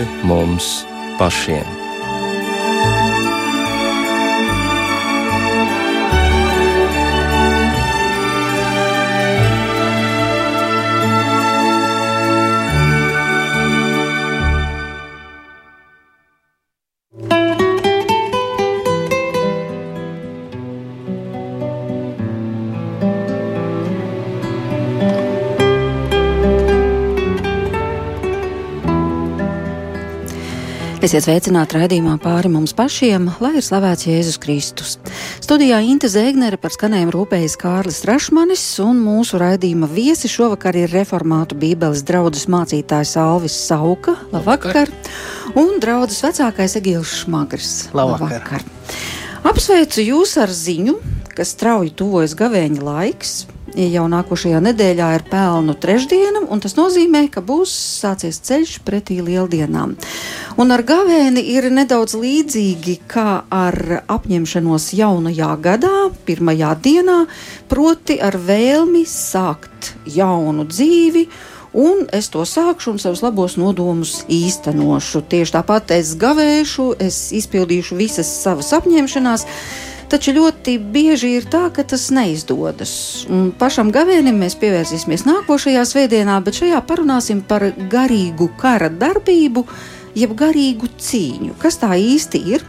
pāri mums pašiem. Esiet sveicināti raidījumā pāri mums pašiem, lai ir slavēts Jēzus Kristus. Studijā Inte Zēgnere par skanējumu rūpējas Kārlis Rašmanis, un mūsu raidījuma viesi šovakar ir reformātu bībeles draudzes mācītājs Alvis Sauka, labvakar, un draudzes vecākais Egils Šmagrs. Labvakar. labvakar. Apsveicu jūs ar ziņu, ka strauji tuvojas gavēņa laiks jau nākošajā nedēļā ir pelnu trešdiena, un tas nozīmē, ka būs sācies ceļš pretī lieldienām. Un ar gavēni ir nedaudz līdzīgi kā ar apņemšanos jaunajā gadā, pirmajā dienā, proti ar vēlmi sākt jaunu dzīvi. Un es to sākšu un savus labos nodomus īstenošu. Tieši tāpat es gavēšu, es izpildīšu visas savas apņemšanās, Taču ļoti bieži ir tā, ka tas neizdodas. Un pašam gavienim mēs pievērsīsimies nākošajā svētdienā, bet šajā parunāsim par garīgu kara darbību, jeb garīgu cīņu. Kas tā īsti ir?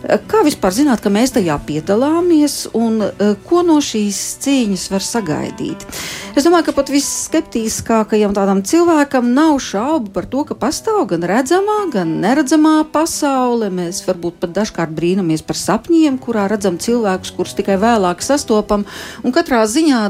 Kā vispār zināt, ka mēs tajā piedalāmies un e, ko no šīs cīņas var sagaidīt? Es domāju, ka pat visskeptiskākajam tādam cilvēkam nav šaubu par to, ka pastāv gan redzamā, gan neredzamā pasaule. Mēs varbūt pat dažkārt brīnamies par sapņiem, kurā redzam cilvēkus, kurus tikai vēlāk sastopam. Un katrā ziņā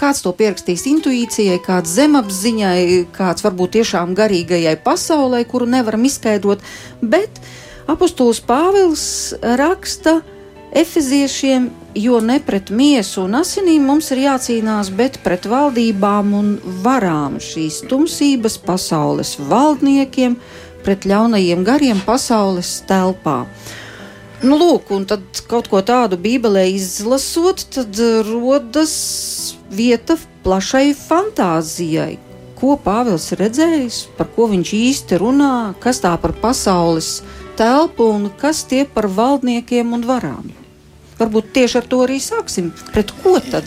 kāds to pierakstīs intuīcijai, kāds zemapziņai, kāds varbūt tiešām garīgajai pasaulē, kuru nevaram izskaidrot. Bet Apostols Pāvils raksta Efeziešiem, jo ne pret miesu un asinīm mums ir jācīnās, bet pret valdībām un varām šīs tumsības pasaules valdniekiem, pret ļaunajiem gariem pasaules telpā. Nu, lūk, un tad kaut ko tādu Bībelē izlasot, tad rodas vieta plašai fantāzijai. Ko Pāvils redzējis, par ko viņš īsti runā, kas tā par pasaules telpu un kas tie par valdniekiem un varām. Varbūt tieši ar to arī sāksim. Pret ko tad?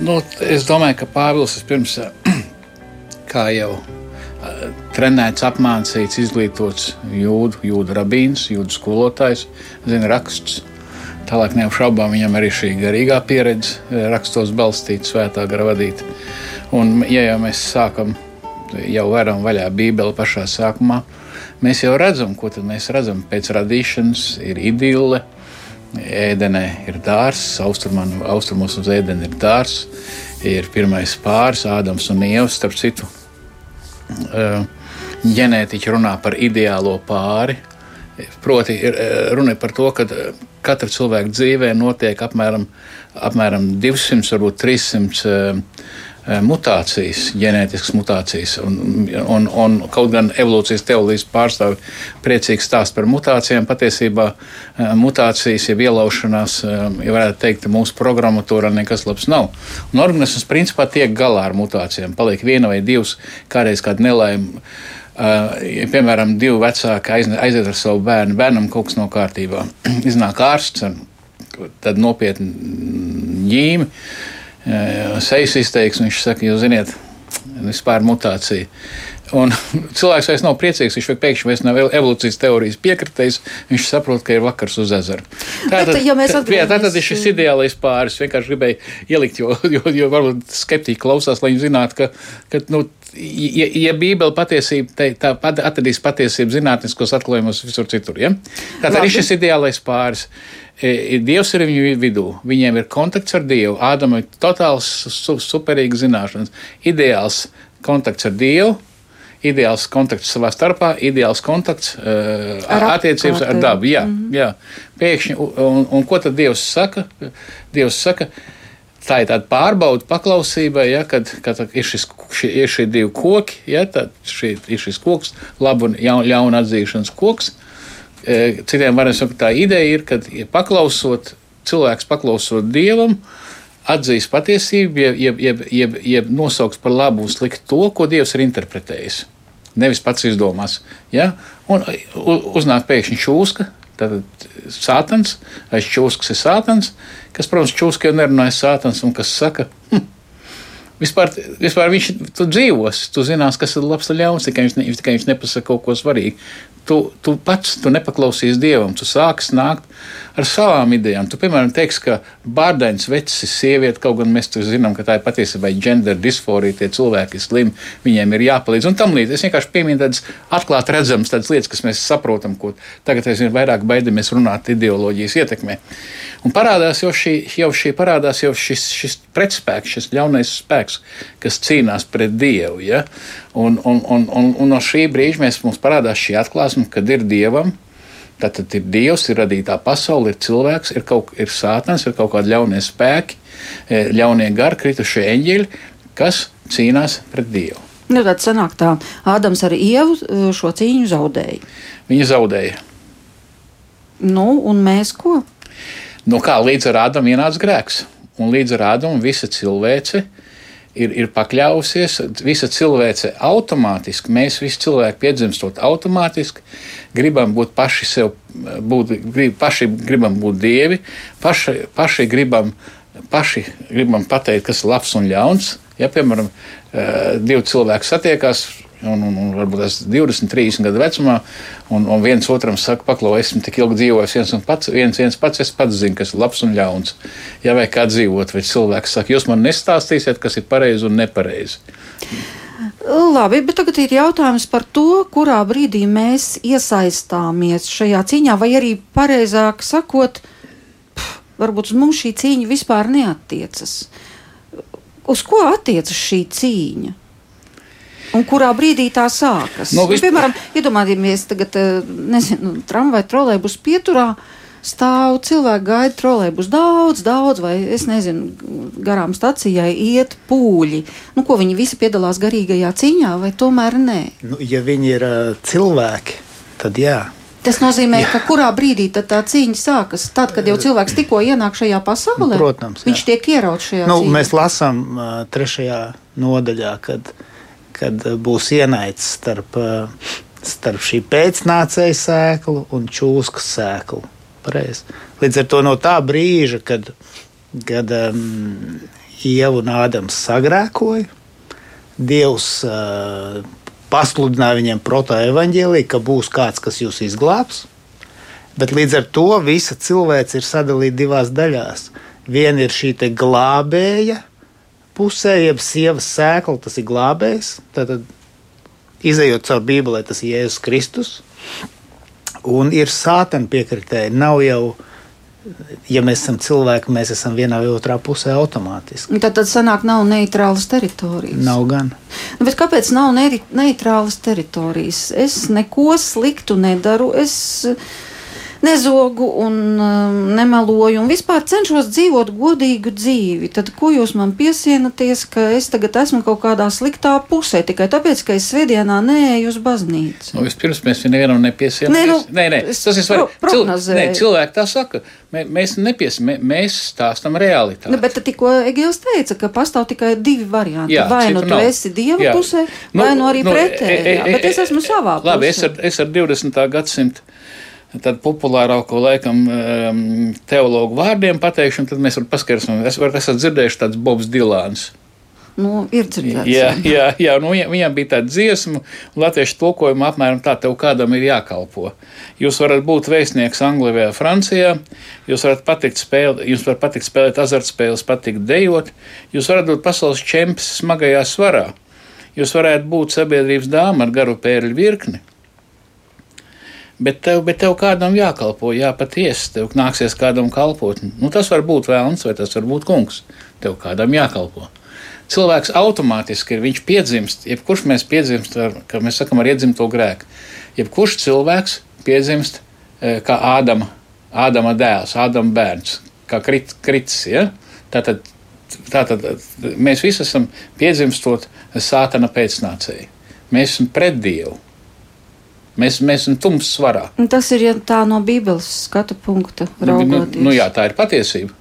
Nu, es domāju, ka Pāvils pirms kā jau trenēts, apmācīts, izglītots jūdu, jūdu rabīns, jūdu skolotājs, zina rakstus. Tālāk neapšaubām viņam arī šī garīgā pieredze, rakstos balstīta, svētā gara vadīta. Un, ja jau mēs sākam, jau varam vaļā Bībeli pašā sākumā, Mēs jau redzam, ko mēs redzam pēc radīšanas, ir idille. Ēdenē ir dārsts, austrumos uz ēdeni ir dārsts, ir pirmais pāris, Ādams un Ievs. Starp citu, ģenētiķi runā par ideālo pāri. Proti, ir runa par to, ka katra cilvēka dzīvē notiek apmēram, apmēram 200, varbūt 300 Eh, mutācijas, ģenētiskas mutācijas. Un, un, un kaut gan evolūcijas teorijas pārstāvi priecīgi stāst par mutācijām, patiesībā eh, mutācijas, jeb ielaušanās, eh, ja varētu teikt, mūsu programmatūrā nekas labs nav. Un organisms principā tiek galā ar mutācijām. Paliek viena vai divas, kādreiz kāda nelaime. Ja, piemēram, divi vecāki aiziet ar savu bērnu, bērnam kaut kas nav kārtībā. Iznāk ārsts ar nopietnu ģīmi. Sejas izteiksmi. Viņš saka, jūs zināt, vispār mutācija. Un cilvēks vairs nav priecīgs, viņš pēkšņi vairs nav evolūcijas teorijas piekritējis. Viņš saprot, ka ir vakars uz ezera. Tātad, ja tā, jā, tātad ir šis ideālais pāris. Vienkārši gribēju ielikt, jo, jo, jo varbūt skeptiķi klausās, lai viņi zinātu, ka, ka nu, ja, ja Bībele patiesība, te, tā atradīs patiesību zinātniskos atklājumus visur citur. Ja? Tātad ir šis ideālais pāris. E, Dievs ir viņu vidū, viņiem ir kontakts ar Dievu. Ādamam ir totāls su, superīgs zināšanas, ideāls kontakts ar Dievu. Ideāls kontakts savā starpā, ideāls kontakts, uh, ar attiecības ar dabu. Jā, mm -hmm. jā. Pēkšņi, un, un ko tad Dievs saka? Dievs saka, tā ir tāda pārbauda paklausībai, ja, kad, kad ir, šis, šie, ir šie divi koki, ja, tad šī, ir šis koks, labu un ļaunu atzīšanas koks. E, citiem varētu sakot, tā ideja ir, ka paklausot, cilvēks paklausot dievam, atzīs patiesību, jeb, jeb, jeb, jeb, jeb nosauks par labu un sliktu to, ko dievs ir interpretējis. Nevis pats izdomās. Ja? Un uznāk pēkšņi čūska, tad sātans, aiz čūskas ir sātans, kas, protams, čūska jau nerunāja sātans un kas saka, hm, Vispār, vispār viņš tu dzīvos, tu zinās, kas ir labs un ļauns, tikai viņš, ne, tikai viņš nepasaka kaut ko svarīgu. Tu, tu pats tu nepaklausīsi dievam, tu sāksi nākt ar savām idejām. Tu, piemēram, teiksi, ka bārdains vecs ir sieviete, kaut gan mēs zinām, ka tā ir patiesībā gender disforija, tie cilvēki ir slimi, viņiem ir jāpalīdz un tam līdzīgi. Es vienkārši pieminu tādas atklāti redzamas tādas lietas, kas mēs saprotam, ko tagad aizvien vairāk baidamies runāt ideoloģijas ietekmē. Un parādās jau šī, jau šī parādās jau šis, šis pretspēks, šis ļaunais spēks, kas cīnās pret Dievu. Ja? Un, un, un, un, un no šī brīža mēs, mums parādās šī atklāsme, kad ir Dievam. Tātad ir Dievs, ir radītā pasaule, ir cilvēks, ir kaut ir sātans, ir kaut kādi ļaunie spēki, e, ļaunie gari, kritušie eņģeļi, kas cīnās pret Dievu. Nu, tad sanāk tā, Ādams ar Ievu eh, šo cīņu zaudēja. Viņi zaudēja. Nu, un mēs ko? Nu, kā līdz ar Ādamu ienāca grēks, un līdz ar Ādamu visa cilvēce ir, ir pakļāvusies, visa cilvēce automātiski, mēs visi cilvēki piedzimstot automātiski, gribam būt paši sev, būt, grib, paši gribam būt dievi, paši, paši, gribam, paši gribam pateikt, kas ir labs un ļauns. Ja, piemēram, eh, divi cilvēki satiekās, un, un, un varbūt tas 20, 30 gadu vecumā, un, un viens otram saka, paklau, esmu tik ilgi dzīvojis, viens, un pats, viens, viens pats, es pats zinu, kas ir labs un ļauns. Ja vai kā dzīvot, vai cilvēks saka, jūs man nestāstīsiet, kas ir pareizi un nepareizi. Labi, bet tagad ir jautājums par to, kurā brīdī mēs iesaistāmies šajā cīņā, vai arī pareizāk sakot, pf, varbūt uz mums šī cīņa vispār neatiecas. Uz ko attiecas šī cīņa? Un kurā brīdī tā sākas? Nu, Nu, vis- piemēram, iedomājieties, tagad, eh, nezinu, tramvaju trolēļus pieturā. Stāv cilvēki, gaida trolēļus daudz, daudz, vai es nezinu, garām stacijai iet pūļi. Nu, ko viņi visi piedalās garīgajā cīņā, vai tomēr nē? Nu, ja viņi ir uh, cilvēki, tad jā. Tas nozīmē, ka kurā brīdī tad tā cīņa sākas? Tad, kad jau cilvēks tikko ienāk šajā pasaulē, Nu, protams, jā. viņš tiek ierauts šajā Nu, cīņā. mēs lasām uh, trešajā nodaļā, kad, kad uh, būs ienaids starp, uh, starp šī pēcnācēja sēklu un čūskas sēklu. Pareizi. Līdz ar to no tā brīža, kad, kad um, Ieva un Ādams sagrēkoja, Dievs uh, pasludināja viņiem protoevaņģēlī, ka būs kāds, kas jūs izglābs. Bet līdz ar to visa cilvēce ir sadalīta divās daļās. Viena ir šī glābēja pusē, jeb sievas sēkla, tas ir glābējs. Tad, izējot caur Bībelē, tas ir Jēzus Kristus. Un ir sāpēna piekritēji. Nav jau, ja mēs esam cilvēki, mēs esam vienā vai otrā pusē automātiski. Tad, tad sanāk, nav neitrālas teritorijas. Nav gan. Nu, Bet kāpēc nav ne neitrālas teritorijas? Es neko sliktu nedaru. Es nezogu un um, nemeloju, un vispār cenšos dzīvot godīgu dzīvi. Tad, ko jūs man piesienaties, ka es tagad esmu kaut kādā sliktā pusē tikai tāpēc, ka es svētdienā neeju uz baznīcu? Nu, vispirms mēs nevienam nepiesienām. Nē, nu, nē, nē, tas ir svarīgi. pro- prognozēju. nē, cilvēki tā saka. Mē, mēs nepiesienām, mē, mēs stāstam realitāti. Nu, bet tikko Egils teica, ka pastāv tikai divi varianti. Jā, vai nu tu nav. esi dieva Jā. pusē, vai nu arī pretēji. e- e- Bet es esmu savā pusē. Labi, es ar, es ar 20. gadsimtu tad populārāko laikam um, teologu vārdiem pateikšu, un tad mēs varam paskatīties. Es varu esat dzirdējuši tāds Bobs Dilāns. Nu, ir dzirdēts. Jā, jā, jā nu, viņam, bija tāda dziesma, un latviešu tulkojuma apmēram tā, tev kādam ir jākalpo. Jūs varat būt vēstnieks Anglijā vai Francijā, jūs varat patikt spēlēt, jūs varat patikt spēlēt azartspēles, patikt dejot, jūs varat būt pasaules čempions smagajā svarā. Jūs varētu būt sabiedrības dāma ar garu pērļu virkni. Bet tev, bet tev kādam jākalpo, jāpatiesi, tev nāksies kādam kalpot. Nu, tas var būt vēlams, vai tas var būt kungs. Tev kādam jākalpo cilvēks automātiski ir. Viņš piedzimst, jebkurš mēs piedzimst, ar, kā mēs sakām, ar iedzimto grēku. Jebkurš cilvēks piedzimst eh, kā Ādama, Ādama dēls, Ādama bērns, kā krit, kritis. Ja? Tātad, tātad mēs visi esam piedzimstot sātana pēcnācēji. Mēs esam pret Dievu. Mēs, mēs esam tumšs svarā. Un Tas ir ja tā no Bībeles skatu punkta Nu, nu, raugoties. nu, jā, tā ir patiesība.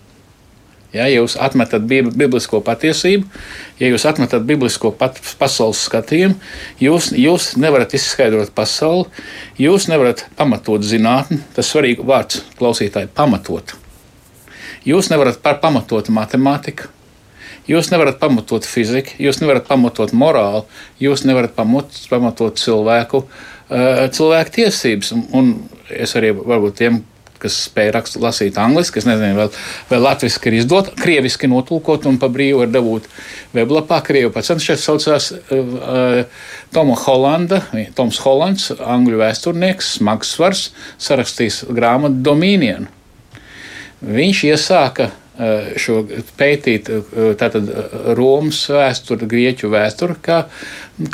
Ja jūs atmetat biblisko patiesību, ja jūs atmetat biblisko pat, pasaules skatījumu, jūs, jūs nevarat izskaidrot pasauli, jūs nevarat pamatot zinātni. Tas svarīgi vārds klausītāji - pamatot. Jūs nevarat pamatot matemātiku, jūs nevarat pamatot fiziku, jūs nevarat pamatot morāli, jūs nevarat pamatot, pamatot cilvēku, cilvēku tiesības. Un, un es arī varbūt tiem kas spēja rakstīt, lasīt angliski. Es nezinu, vēl, vēl latviešu ir izdot, krieviski notulkot un pa brīvu var dabūt weblapā. Krievu pats šeit saucās uh, Toma Holanda, Toms Holands, angļu vēsturnieks, smags svars, sarakstījis grāmatu Domīnienu. Viņš iesāka šo pētīt tātad Romas vēsturi, Grieķu vēsturi, kā,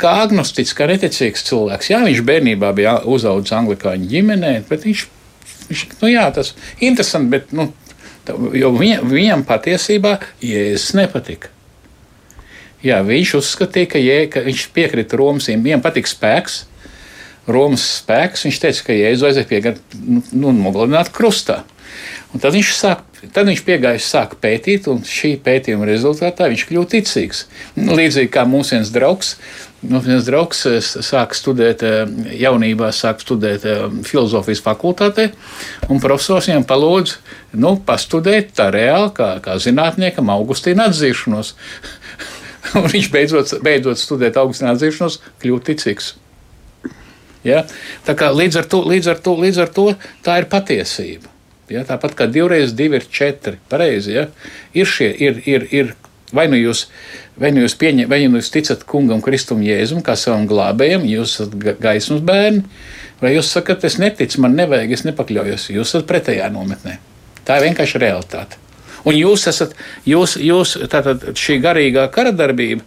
kā agnostiķis, kā neticīgs cilvēks. Jā, viņš bērnībā bija uzaugusi anglikāņu ģimenē, bet viņš Viņš, nu, jā, tas ir interesanti, bet nu, viņa, viņam patiesībā Jēzus nepatika. Jā, viņš uzskatīja, ka, jē, ka viņš piekrita Romas, viņam patīk spēks, Romas spēks. Viņš teica, ka Jēzus vajadzēja piegāt, nu, nu nogalināt krustā. Un tad viņš, sāk, tad viņš piegāja, sāka pētīt, un šī pētījuma rezultātā viņš kļuva ticīgs. Līdzīgi kā mūsu viens draugs, Nu, viens draugs eh, sāka studēt, eh, jaunībā sāka studēt eh, filozofijas fakultātē, un profesors viņam palūdza nu, pastudēt tā reāli, kā, kā zinātniekam, Augustīna atzīšanos. un viņš beidzot, beidzot studēt Augustīna atzīšanos, kļūt ticīgs. Ja? Tā kā līdz ar, to, līdz, ar to, līdz ar to tā ir patiesība. Ja? Tāpat kā divreiz divi ir četri. Pareizi, ja? ir, šie, ir, ir, ir Vai nu jūs, vai nu jūs, pieņem, vai nu jūs ticat kungam Kristum Jēzum kā savam glābējam, jūs esat gaismas bērni, vai jūs sakat, es neticu, man nevajag, es nepakļaujos, jūs esat pretējā nometnē. Tā ir vienkārši realitāte. Un jūs esat, jūs, jūs tātad šī garīgā karadarbība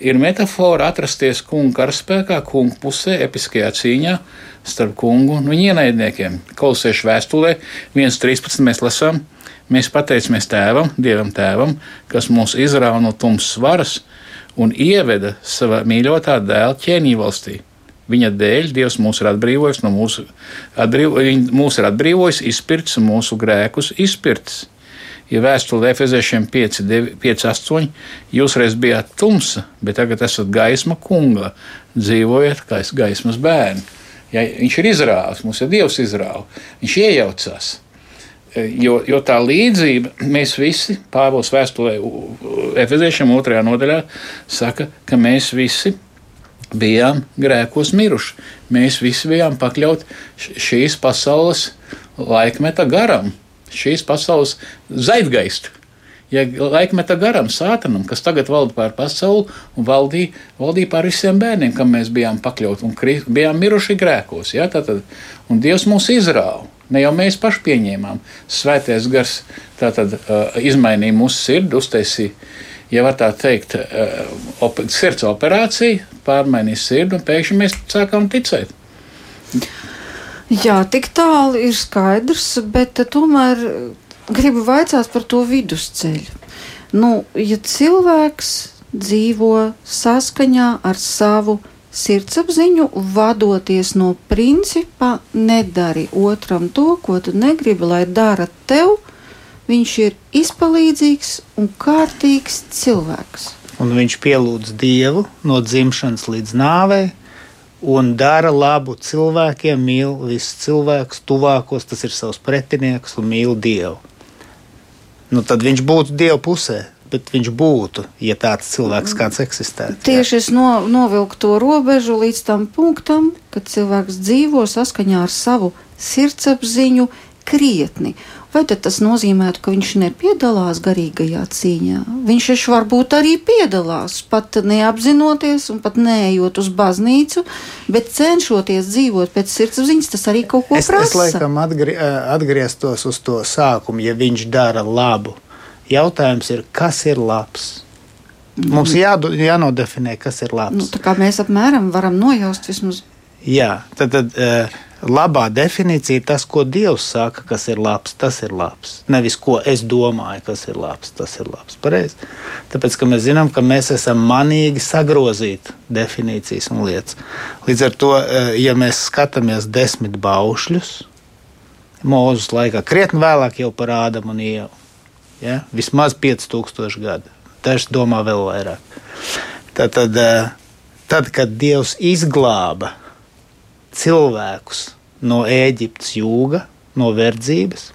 ir metāfora atrasties kungu karaspēkā, kungu pusē, episkajā cīņā starp kungu un viņa ienaidniekiem. Kolosiešu vēstulē 1.13 mēs lasām, Mēs pateicamies Tēvam, Dievam Tēvam, kas mūs izrāva no tumsas varas un ieveda savā mīļotā dēla ķēniņa valstī. Viņa dēļ Dievs mūs ir atbrīvojis no mūsu, atbrīvo, mūs ir atbrīvojis, izpirts mūsu grēkus izpirts. Ja vēstule Efeziešiem 5, 9, 5, 8, jūs reiz bijāt tumsa, bet tagad esat gaisma kunga, dzīvojat kā gaismas bērni. Ja viņš ir izrāvis, mums ir Dievs izrāvis, viņš iejaucās. Jo, jo tā līdzība, mēs visi, Pāvils vēstulē, Efeziešiem otrajā nodaļā, saka, ka mēs visi bijām grēkos miruši. Mēs visi bijām pakļauti šīs pasaules laikmeta garam, šīs pasaules zaidgaistu. Ja laikmeta garam, sātanam, kas tagad valda pār pasauli un valdīja, valdīja pār visiem bērniem, kam mēs bijām pakļauti un bijām miruši grēkos. Ja, tātad, un Dievs mūs izrāva. Ne jau mēs paši pieņēmām. Svētais gars tātad uh, izmainīja mūsu sirdi, uztaisīja, ja var tā teikt, uh, op sirds operāciju, pārmainīja sirdi un pēkšņi mēs sākām ticēt. Jā, tik tālu ir skaidrs, bet tomēr gribu vaicāt par to vidusceļu. Nu, ja cilvēks dzīvo saskaņā ar savu sirdsapziņu, vadoties no principa, nedari otram to, ko tu negribi, lai dara tev. Viņš ir izpalīdzīgs un kārtīgs cilvēks. Un viņš pielūdz Dievu no dzimšanas līdz nāvei un dara labu cilvēkiem, mīl visus cilvēkus, tuvākos, tas ir savs pretinieks un mīl Dievu. Nu, tad viņš būtu Dieva pusē bet viņš būtu, ja tāds cilvēks kāds eksistētu. Tieši es no, novilku to robežu līdz tam punktam, kad cilvēks dzīvo saskaņā ar savu sirdsapziņu krietni. Vai tas nozīmētu, ka viņš nepiedalās garīgajā cīņā? Viņš taču varbūt arī piedalās, pat neapzinoties un pat neejot uz baznīcu, bet cenšoties dzīvot pēc sirdsapziņas, tas arī kaut ko es, prasa. Es laikam atgri, atgrieztos uz to sākumu, ja viņš dara labu Jautājums ir, kas ir labs? Mums jā, jānodefinē, kas ir labs. Nu, tā kā mēs apmēram varam nojaust vismaz. Jā, tad, tad uh, labā definīcija ir tas, ko Dievs saka, kas ir labs, tas ir labs. Nevis ko es domāju, kas ir labs, tas ir labs. Pareiz? Tāpēc, mēs zinām, ka mēs esam manīgi sagrozīt definīcijas un lietas. Līdz ar to, uh, ja mēs skatāmies desmit baušļus, mūžus laikā, krietni vēlāk jau parādām un ievu Ja? Vismaz 5000 gadi. Dažs domā vēl vairāk. Tad, tad, tad, kad Dievs izglāba cilvēkus no Ēģiptes jūga, no verdzības,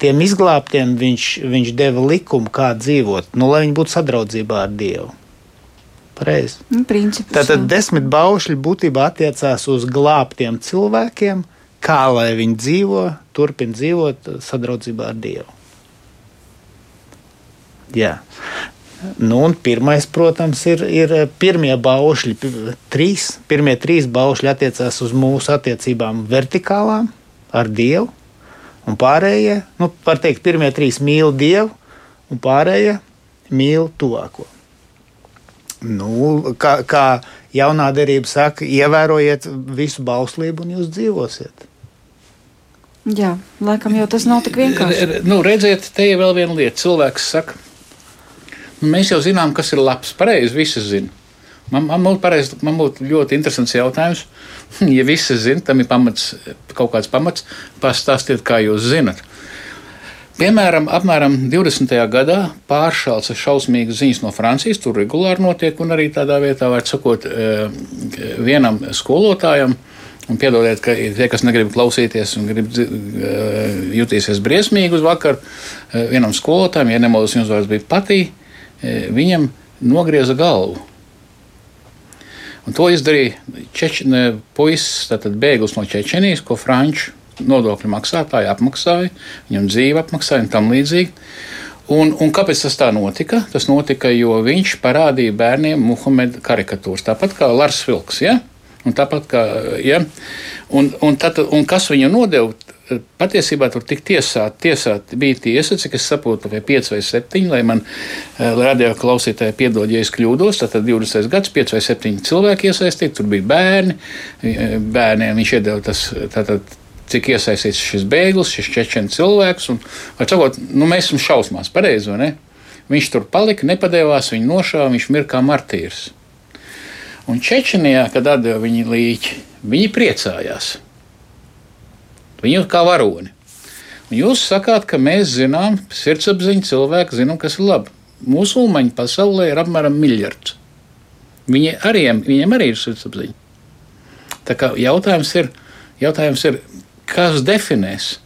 tiem izglābtiem viņš, viņš deva likumu, kā dzīvot, nu, lai viņi būtu sadraudzībā ar Dievu. Pareizi. Nu, Tātad desmit baušļi būtībā attiecās uz glābtiem cilvēkiem, kā lai viņi dzīvo, turpina dzīvot sadraudzībā ar Dievu. Jā. Nu, pirmais, protams, ir, ir pirmie baušļi. Trīs, pirmie trīs baušļi attiecās uz mūsu attiecībām vertikālām ar Dievu, un pārējie, nu, var teikt, pirmie trīs mīl Dievu, un pārējie mīl tuvāko. Nu, kā, kā jaunā derība saka, ievērojiet visu bauslību un jūs dzīvosiet. Jā, laikam jau tas nav tik vienkārši. Nu, redziet, te ir vēl viena lieta. Cilvēks saka, nu, mēs jau zinām, kas ir labs. Pareizi, visi zina. Man, man, būtu pareiz, man būtu ļoti interesants jautājums. Ja visi zina, tam ir pamats, kaut kāds pamats, pastāstiet, kā jūs zinat. Piemēram, apmēram 20. gadā pāršāls šausmīgas ziņas no Francijas. Tur regulāri notiek, un arī tādā vietā, var sakot, eh, vienam skolotājam. Un piedodiet, ka tie, kas negrib klausīties un grib eh, jutīsies briesmīgi uz vakaru, eh, vienam skolotājam, ja nemaldos, viņas vārds bija patī, eh, viņam nogrieza galvu. Un to izdarīja Čečene, puisis, tātad bēglis no Čečenijas, ko franču nodokļu maksātāji apmaksāja, viņam dzīve apmaksāja un tam līdzīgi. Un, un kāpēc tas tā notika? Tas notika, jo viņš parādīja bērniem Muhameda karikatūras, tāpat kā Lars Vilks. Ja? Un tāpat kā, ja? un, un, tad, un kas viņu nodeva? Patiesībā tur tika tiesāta, tiesāt, bija tiesa, cik es saprotu, vai 5 vai 7, lai man eh, radio klausītāji piedod, ja es kļūdos. Tad 20. gads, 5 vai 7 cilvēki iesaistīti, tur bija bērni. eh, Bērniem viņš iedeva tas, tātad, cik iesaistīts šis bēglis, šis čečens cilvēks. Un, var sakot, nu, mēs esam šausmās, pareizi, vai ne? Viņš tur palika, nepadevās, viņu nošāva, viņš mirka kā martīrs. Un Čečenijā, kad atdeva viņa līķi, viņi priecājās. Viņu kā varoni. Un jūs sakāt, ka mēs zinām, sirdsapziņa cilvēki zinām, kas ir labi. Musulmaņu pasaulē ir apmēram miljards. Viņi arī, viņiem arī ir sirdsapziņa. Tā kā jautājums ir, jautājums ir, kas definēs,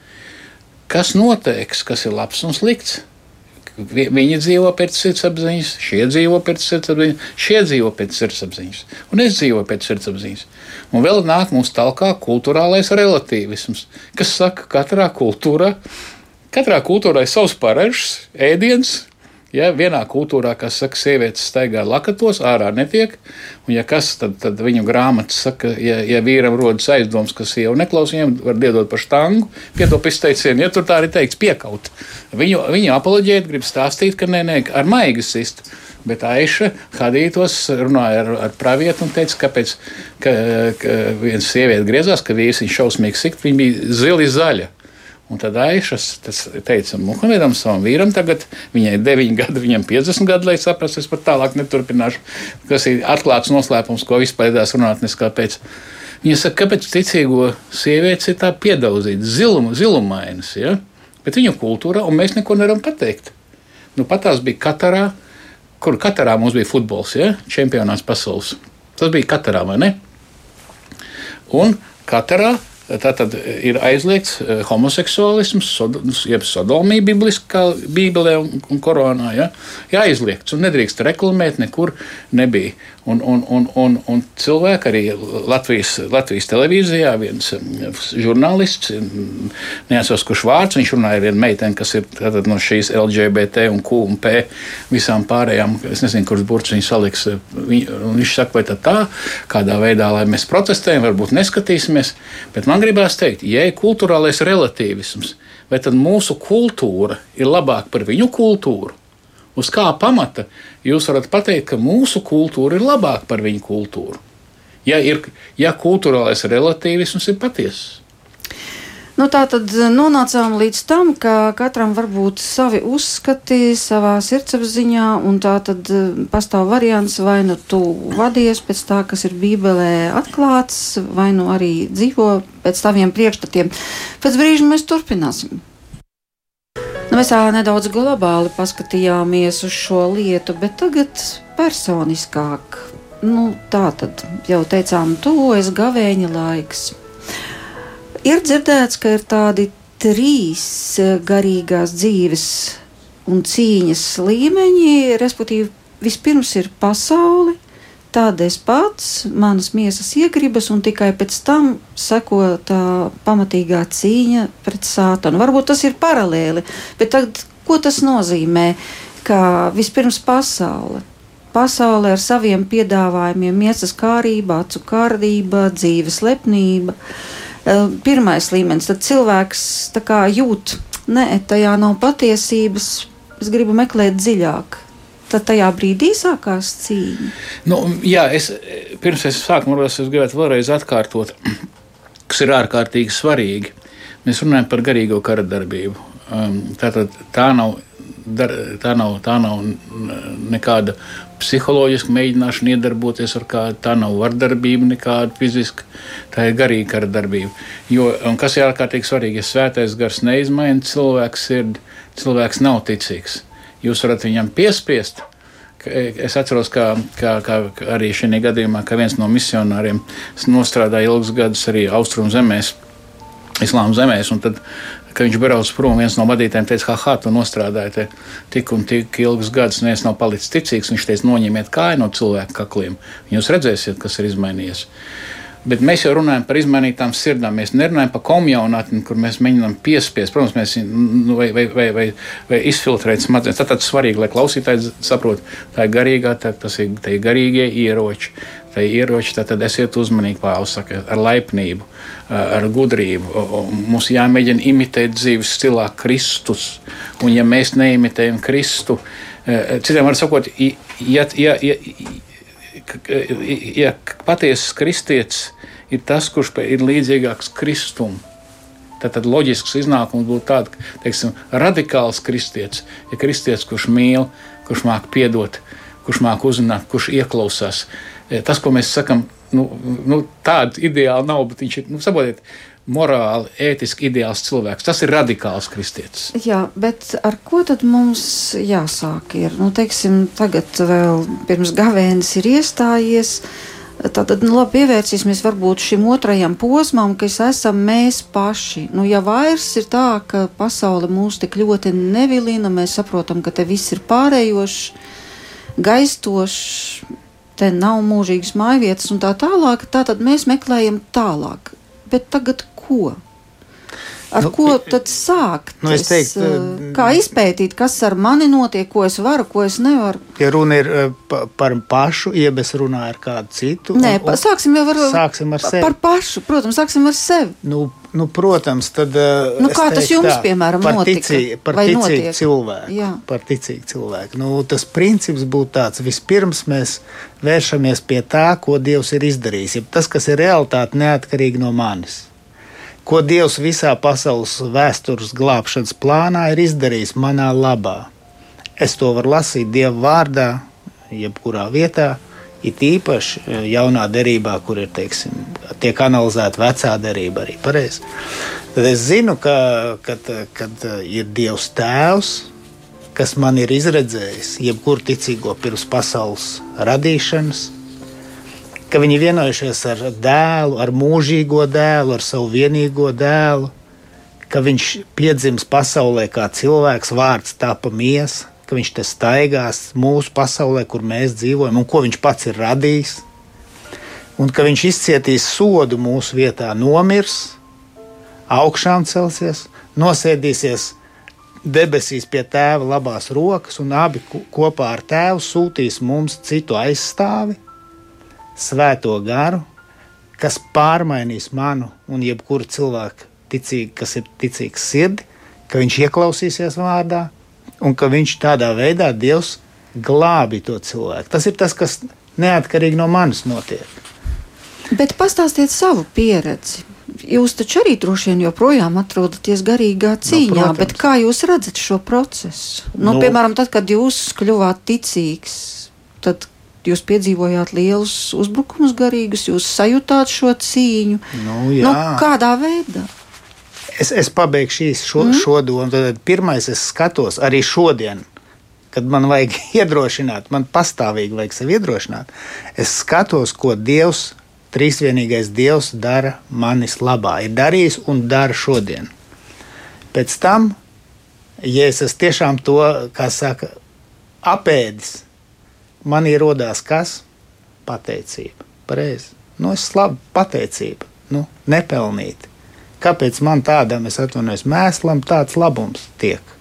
kas noteiks, kas ir labs un slikts. Vi- Viņi dzīvo pēc sirdsapziņas, šie dzīvo pēc sirdsapziņas, šie dzīvo pēc sirdsapziņas, un es dzīvoju pēc sirdsapziņas. Un vēl nāk mums tālāk kultūrālais relativisms, kas saka, ka katrā kultūrā, katrā kultūrā ir savs paražs, ēdiens. Ja vienā kultūrā, kas saka, sievietes staigā lakatos, ārā netiek, un ja kas, tad, tad viņu grāmatas saka, ja, ja vīram rodas aizdoms, ka sieva neklausa, viņam var diedot par štangu, pietop izteicienu, ja tur tā arī teikts, piekaut. Viņu, viņu apoloģēt grib stāstīt, ka nē, nē, ar maigu sist. Bet Aiša Hadītos runāja ar, ar pravietu un teica, kāpēc ka, ka viena sieviete griezās, ka vīrs ir šausmīgi sikt, viņa bija zili zaļa. Un tad Aišas teica Muhamedam, savam vīram, tagad viņai ir 9 gadi, viņam 50 gadi, lai saprastu, es pat tālāk neturpināšu. Tas ir atklāts noslēpums, ko vispār dās runāt, neskāpēc. Viņa saka, kāpēc ticīgo sievietes ir tā piedauzītas, zilum, zilumainas, ja? bet viņu kultūrā, un mēs neko nevaram pateikt. Nu, pat tās bija Katarā, kur Katarā mums bija futbols, ja? čempionāts pasaules. Tas bija Katarā, vai ne? Un Katarā Tātad ir aizliegts eh, homoseksuālisms, sod, jeb sodomija bibliskā bībelē un, un koronā. Ja? Jā, aizliegts un nedrīkst reklamēt, nekur nebija. Un, un, un, un, un cilvēki arī Latvijas, Latvijas televīzijā, viens mm, žurnālists, neatceros, kurš vārds, viņš runāja ar vienu meiteni, kas ir tātad, no šīs LGBT un Q un P visām pārējām. Es nezinu, kurš burts viņu saliks. Viņ, viņš saka, vai tā tā, kādā veidā, lai mēs protestējam, varbūt neskatīsimies. Bet man gribās teikt, ja ir kultūrālais relativisms, vai tad mūsu kultūra ir labāka par viņu kultūru? Uz kā pamata jūs varat pateikt, ka mūsu kultūra ir labāka par viņu kultūru? Ja, ir, ja kultūrālais relativisms ir patiess. Nu, tā tad nonācām līdz tam, ka katram var būt savi uzskati savā sirdsapziņā, un tā tad eh, pastāv variants, vai nu tu vadies pēc tā, kas ir Bībelē atklāts, vai nu arī dzīvo pēc taviem priekšstatiem. Pēc brīža mēs turpināsim. Nu, mēs tā nedaudz globāli paskatījāmies uz šo lietu, bet tagad personiskāk. Nu, tā tad jau teicām, tuvojas gavēņa laiks. Ir dzirdēts, ka ir tādi trīs garīgās dzīves un cīņas līmeņi, respektīvi, vispirms ir pasaule, tad es pats, manas miesas iegribas, un tikai pēc tam seko tā pamatīgā cīņa pret sātanu. Varbūt tas ir paralēli, bet tad, ko tas nozīmē? Ka vispirms pasaule. Pasaule ar saviem piedāvājumiem, miesas kārība, acu kārība, dzīves lepnība. Pirmais līmenis, tad cilvēks jūt, nē, tajā nav patiesības, es gribu meklēt dziļāk tad tajā brīdī sākās cīņa. Nu, jā, es, pirms es sāku, varbūt es gribētu vēlreiz atkārtot, kas ir ārkārtīgi svarīgi. Mēs runājam par garīgo kara darbību. Um, Tātad tā nav, dar, tā nav, tā nav nekāda psiholoģiska mēģināšana iedarboties ar kādu, tā nav vardarbība, nekāda fiziska, tā ir garīga kara darbība. Jo, kas ir ārkārtīgi svarīgi, ja svētais gars neizmaina cilvēku sirdi, cilvēks nav ticīgs jūs varat viņam piespiest. Es atceros, ka, ka, ka arī šajā gadījumā, ka viens no misionāriem strādāja ilgus gadus arī austrumu zemēs, islāma zemēs. Tad, kad viņš brauc prom, viens no vadītājiem teica, ah, tu nostrādāji tik un tik ilgus gadus, un es nav palicis ticīgs. Viņš teica, noņemiet kāju no cilvēku kakliem. Jūs redzēsiet, kas ir izmainījies. Bet mēs jau runājam par izmainītām sirdīm. Mēs nerunājam par komjaunatni, kur mēs mēģinām piespiest, protams, mēs, nu, vai, vai, vai, vai, vai izfiltrēt smadzenes. Tad tas svarīgi, lai klausītājs saprot, tā ir garīgā, tā, tas ir, tā ir garīgie ieroči. Tā ir ieroči, tad, tad esiet uzmanīgi, Pāvils saka, ar laipnību, ar gudrību. Mums jāmēģina imitēt dzīves stilā Kristus. Un ja mēs neimitējam Kristu, citiem var sakot, ja, ja, ja, ja patiesas kristietis ir tas, kurš ir līdzīgāks Kristum, tad, loģisks iznākums būtu tāds, teiksim, radikāls kristietis ir kristietis, kurš mīl, kurš māk piedot, kurš māk uzrunāt, kurš ieklausās. E, tas, ko mēs sakam, nu, nu, tāda ideāla nav, bet viņš ir, nu, saprotiet, morāli, ētiski ideāls cilvēks. Tas ir radikāls kristietis. Jā, bet ar ko tad mums jāsāk? Ir? Nu, teiksim, tagad vēl pirms gavēnis ir iestājies. Tātad nu, labi, pievērsīsimies varbūt šim otrajam posmam, kas esam mēs paši. Nu, ja vairs ir tā, ka pasaule mūs tik ļoti nevilina, mēs saprotam, ka te viss ir pārējošs, gaistošs, te nav mūžīgas mājvietas un tā tālāk, tad mēs meklējam tālāk. Bet tagad ko? Ar nu, ko tad sākt? Nu, es teiktu, es, eh, kā izpētīt, kas ar mani notiek, ko es varu, ko es nevaru? Ja runa ir eh, pa, par pašu, jeb es runāju ar kādu citu. Nē, un, un, sāksim jau ar, sāksim ar sevi. Par pašu, protams, sāksim ar sevi. Nu, nu, protams, tad. Eh, nu, kā tas jums, tā, piemēram, par notika? Ticī, par ticīgu cilvēku. Jā. Par ticīgu cilvēku. Nu, tas princips būtu tāds, vispirms mēs vēršamies pie tā, ko Dievs ir izdarījis. Ja tas, kas ir realitāte, neatkarīgi no manis ko Dievs visā pasaules vēstures glābšanas plānā ir izdarījis manā labā. Es to varu lasīt Dieva vārdā, jebkurā vietā, it īpaši e, jaunā derībā, kur ir teiksim, tiek analizēta vecā derība arī pareizi. Tad es zinu, ka kad, kad ir Dievs Tēvs, kas man ir izredzējis, jebkuru ticīgo pirms pasaules radīšanas, ka viņi vienojušies ar dēlu, ar mūžīgo dēlu, ar savu vienīgo dēlu, ka viņš piedzims pasaulē kā cilvēks, vārds tapa miesa, ka viņš te staigās mūsu pasaulē, kur mēs dzīvojam, un ko viņš pats ir radījis, un ka viņš izcietīs sodu mūsu vietā, nomirs, augšām celsies, nosēdīsies debesīs pie tēva labās rokas, un abi kopā ar tēvu sūtīs mums citu aizstāvi, svēto garu, kas pārmainīs manu un jebkuru cilvēku ticīgi, kas ir ticīgs sirdi, ka viņš ieklausīsies vārdā un ka viņš tādā veidā Dievs glābi to cilvēku. Tas ir tas, kas neatkarīgi no manis notiek. Bet pastāstiet savu pieredzi. Jūs taču arī droši vien joprojām atrodaties garīgā nu, cīņā, no, bet kā jūs redzat šo procesu? Nu, nu, piemēram, tad, kad jūs kļuvāt ticīgs, tad jūs piedzīvojāt lielus uzbrukumus garīgus, jūs sajūtāt šo cīņu. Nu, jā. nu, kādā veidā? Es, es pabeigšu šo, mm. šo domu. Tad pirmais es skatos arī šodien, kad man vajag iedrošināt, man pastāvīgi vajag sevi iedrošināt. Es skatos, ko Dievs, trīsvienīgais Dievs, dara manis labā. Ir darījis un dara šodien. Pēc tam, ja es tiešām to, kā saka, apēdis, man ierodās kas? Pateicība. Pareizi. Nu, es slavu pateicību. Nu, nepelnīti. Kāpēc man tādam, es atvainojos, mēslam tāds labums tiek?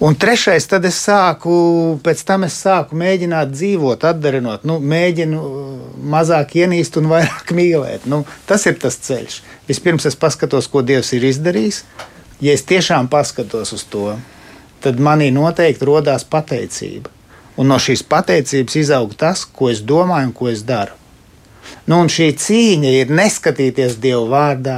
Un trešais, tad es sāku, pēc tam es sāku mēģināt dzīvot, atdarinot, nu, mēģinu uh, mazāk ienīst un vairāk mīlēt. Nu, tas ir tas ceļš. Vispirms es paskatos, ko Dievs ir izdarījis. Ja es tiešām paskatos uz to, tad manī noteikti rodās pateicība. Un no šīs pateicības izaug tas, ko es domāju un ko es daru. Nu, un šī cīņa ir neskatīties Dieva vārdā,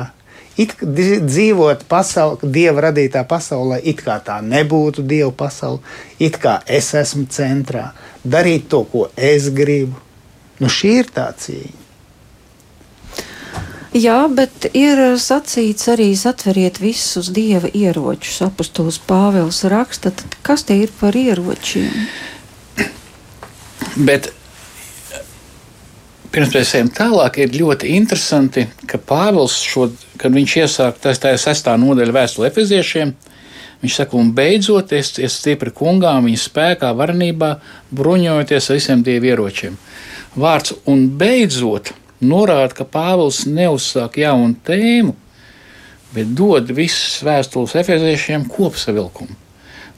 it, dzīvot pasaulē, Dieva radītā pasaulē, it kā tā nebūtu Dieva pasaule, it kā es esmu centrā, darīt to, ko es gribu. Nu, šī ir tā cīņa. Jā, bet ir sacīts arī atveriet visus dieva ieročus. Apostols Pāvils raksta, kas tie ir par ieročiem? Bet pirms mēs ejam tālāk, ir ļoti interesanti, ka Pāvils, šo, kad viņš iesāk tas tā sestā nodaļa vēstule efeziešiem, viņš saka, un beidzot es, es stipri kungām, viņa spēkā, varenībā, bruņojoties ar visiem dievu ieročiem. Vārds un beidzot norāda, ka Pāvils neuzsāk jaunu tēmu, bet dod visas vēstules efeziešiem kopsavilkumu.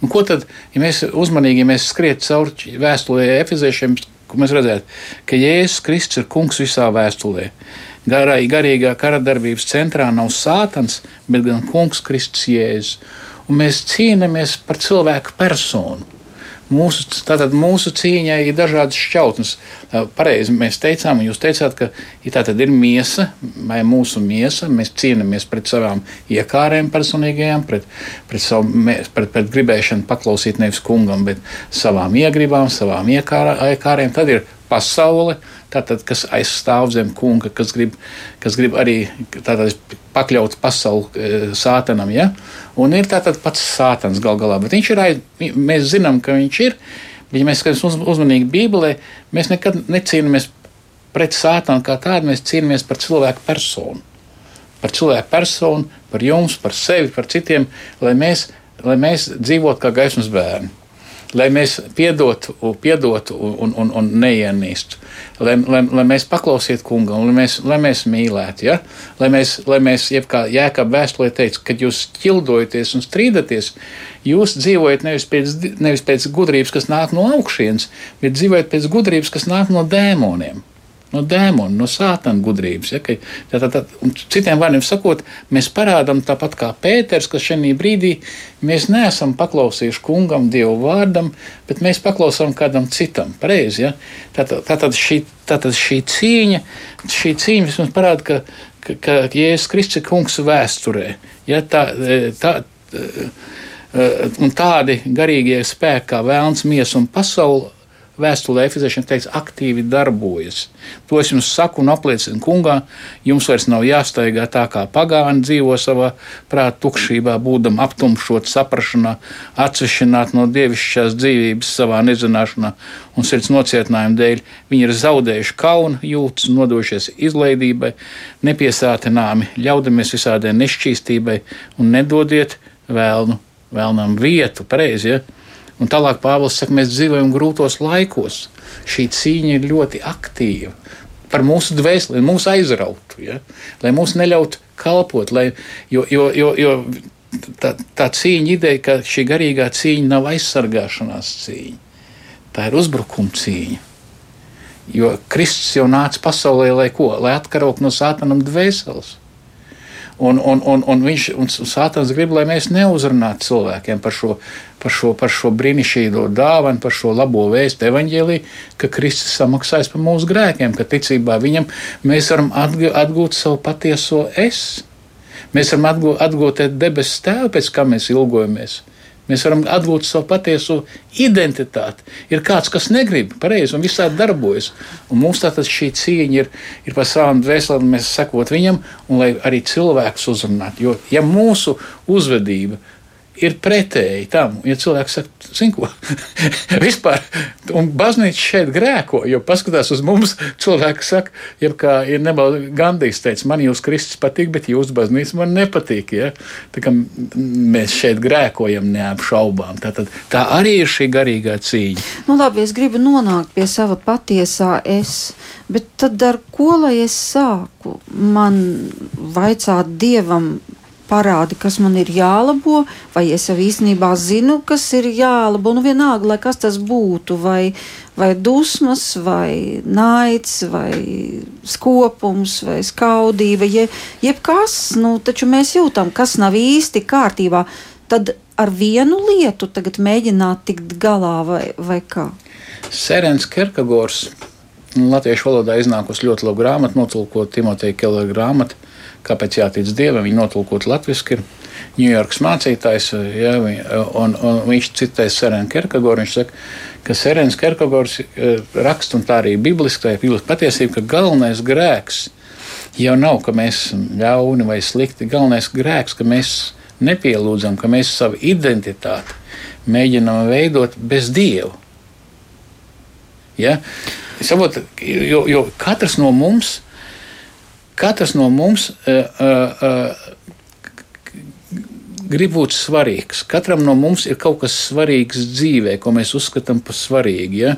Nu, ko tad, ja mēs uzmanīgi ja mēs skriet cauri vēstulē efeziešiem, mēs redzētu, ka Jēzus Kristus ir kungs visā vēstulē. Garai, garīgā karadarbības centrā nav sātans, bet gan kungs Kristus Jēzus. Un mēs cīnāmies par cilvēku personu. Mūsu, tātad mūsu cīņai ir dažādas šķautnes. Pareizi mēs teicām, un jūs teicāt, ka ja tā ir miesa vai mūsu miesa. Mēs cīnāmies pret savām iekārēm personīgajām, pret, pret, savu, pret, pret gribēšanu paklausīt nevis kungam, bet savām iegribām, savām iekārēm. Tad ir pasaule, tātad, kas aizstāv zem kunga, kas grib, kas grib arī tātad, pakļaut pasauli e, sātanam. Ja? Un ir tātad pats sātans gal galā, bet viņš ir, mēs zinām, ka viņš ir, ja mēs skatāmies uz, uzmanīgi Bībelē, mēs nekad necīnāmies pret sātanu kā tādu, mēs cīnāmies par cilvēku personu. Par cilvēku personu, par jums, par sevi, par citiem, lai mēs, lai mēs dzīvotu kā gaismas bērni lai mēs piedotu, piedotu un, un, un neienīstu, lai, lai, lai mēs paklausītu kungam, lai mēs, lai mēs mīlētu, ja? lai mēs, lai mēs jebkā jēkab vēstulē teica, kad jūs ķildojaties un strīdaties, jūs dzīvojat nevis pēc, nevis pēc gudrības, kas nāk no augšienes, bet dzīvojat pēc gudrības, kas nāk no dēmoniem no dēmona, no sātana gudrības. Ja, ka, tā, tā, tā, citiem vārdiem sakot, mēs parādām tāpat kā Pēters, ka šajā brīdī mēs neesam paklausījuši kungam, Dievu vārdam, bet mēs paklausām kādam citam. Pareizi, ja? Tātad tā, tā, šī, tā, tā, šī cīņa, šī cīņa vismaz parāda, ka, ka, ka Jēzus Kristus ir kungs vēsturē. Ja? Tā, tā, un tādi garīgie spēki kā vēlns, miesa un pasaule vēstulē Efeziešiem teikts, aktīvi darbojas. To es jums saku un apliecinu kungā, jums vairs nav jāstaigā tā kā pagāni dzīvo savā prāta tukšībā, būdam aptumšot, saprašanā, atsevišķināt no dievišķās dzīvības savā nezināšanā un sirds nocietinājuma dēļ. Viņi ir zaudējuši kaunu jūtas, nodojušies izlaidībai, nepiesātināmi, ļaudamies visādai nešķīstībai un nedodiet vēlnu, vēlnam vietu, pareizi. Ja? Un tālāk Pāvils saka, mēs dzīvojam grūtos laikos. Šī cīņa ir ļoti aktīva. Par mūsu dvēseli, lai mūs aizrautu, ja? lai mūs neļautu kalpot. Lai, jo, jo, jo, jo tā, tā cīņa, ideja, ka šī garīgā cīņa nav aizsargāšanās cīņa, tā ir uzbrukuma cīņa. Jo Kristus jau nāca pasaulē, lai ko? Lai atkarot no sātanam dvēseles. Un, un, un, un viņš un Sātans grib, lai mēs neuzrunātu cilvēkiem par šo, par šo, par šo brīnišķīgo dāvanu, par šo labo vēstu evaņģēlī, ka Kristus samaksājas par mūsu grēkiem, ka ticībā viņam mēs varam atgūt savu patieso es. Mēs varam atgūt, atgūt debesu tēvu, pēc kā mēs ilgojamies. Mēs varam atgūt savu patieso identitāti. Ir kāds, kas negrib pareizi un visādi darbojas. Un mums tātad šī cīņa ir, ir par savām dvēselēm, mēs sekot viņam, un lai arī cilvēks uzrunātu. Jo ja mūsu uzvedība ir pretēji tam. Ja cilvēks saka, zinu, ko vispār, un baznīca šeit grēko, jo paskatās uz mums, cilvēki saka, ja kā ir nebalda Gandijs teica, man jūs Kristus patīk, bet jūsu baznīca man nepatīk. Ja? Tā kā mēs šeit grēkojam neapšaubām. Tā, tad, tā arī ir šī garīgā cīņa. Nu labi, es gribu nonākt pie sava patiesā es. Bet tad ar ko lai es sāku? Man vaicāt dievam, parādi, kas man ir jālabo, vai es jau īstenībā zinu, kas ir jālabo. Nu, vienalga, lai kas tas būtu, vai, vai dusmas, vai naids, vai skopums, vai skaudība, je, jebkas, nu, taču mēs jūtam, kas nav īsti kārtībā. Tad ar vienu lietu tagad mēģināt tikt galā, vai, vai kā? Sērens Kerkagors. Latviešu valodā iznākusi ļoti laba grāmata, notulkot Timoteja Kellera grāmatu kāpēc jātic Dievam. Viņi notulkot latviešu ir Ņujorkas mācītājs, ja, un, un viņš citē Serenu Kerkagoru. Viņš saka, ka Serens Kerkagors eh, raksta, un tā arī bibliski, tā ir bibliski patiesība, ka galvenais grēks jau nav, ka mēs esam ļauni vai slikti. Galvenais grēks, ka mēs nepielūdzam, ka mēs savu identitāti mēģinām veidot bez Dieva. Ja? Saprotu, jo, jo katrs no mums Katrs no mums uh, uh, grib būt svarīgs. Katram no mums ir kaut kas svarīgs dzīvē, ko mēs uzskatām par svarīgu. Ja?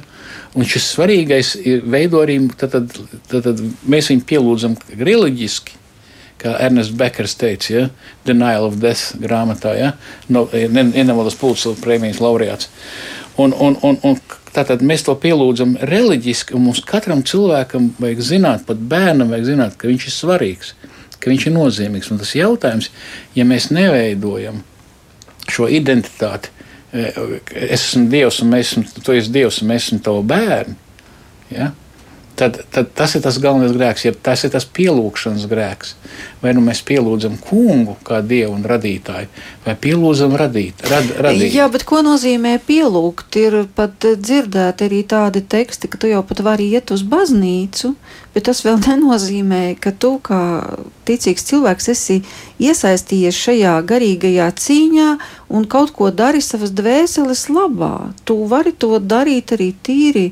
Un šis svarīgais ir veido arī, tad, tad, tad, tad mēs viņu pielūdzam reliģiski. Kā Ernests Bekers teica, ja? Denial of Death grāmatā, ja? no, Ienevalas Pulsas prēmijas laureāts. Un, un, un, un Tātad mēs to pielūdzam reliģiski, un mums katram cilvēkam vajag zināt, pat bērnam vajag zināt, ka viņš ir svarīgs, ka viņš ir nozīmīgs. Un tas jautājums, ja mēs neveidojam šo identitāti, eh, es esmu Dievs, un mēs esam, tu esi Dievs, un mēs esam tavi bērni. Ja? Tad, tad tas ir tas galvenais grēks, ja tas ir tas pielūgšanas grēks. Vai nu mēs pielūdzam kungu kā dievu un radītāju, vai pielūdzam radīt, rad, radīt. Jā, bet ko nozīmē pielūgt? Ir pat dzirdēti arī tādi teksti, ka tu jau pat vari iet uz baznīcu, bet tas vēl nenozīmē, ka tu kā ticīgs cilvēks esi iesaistījies šajā garīgajā cīņā un kaut ko dari savas dvēseles labā. Tu vari to darīt arī tīri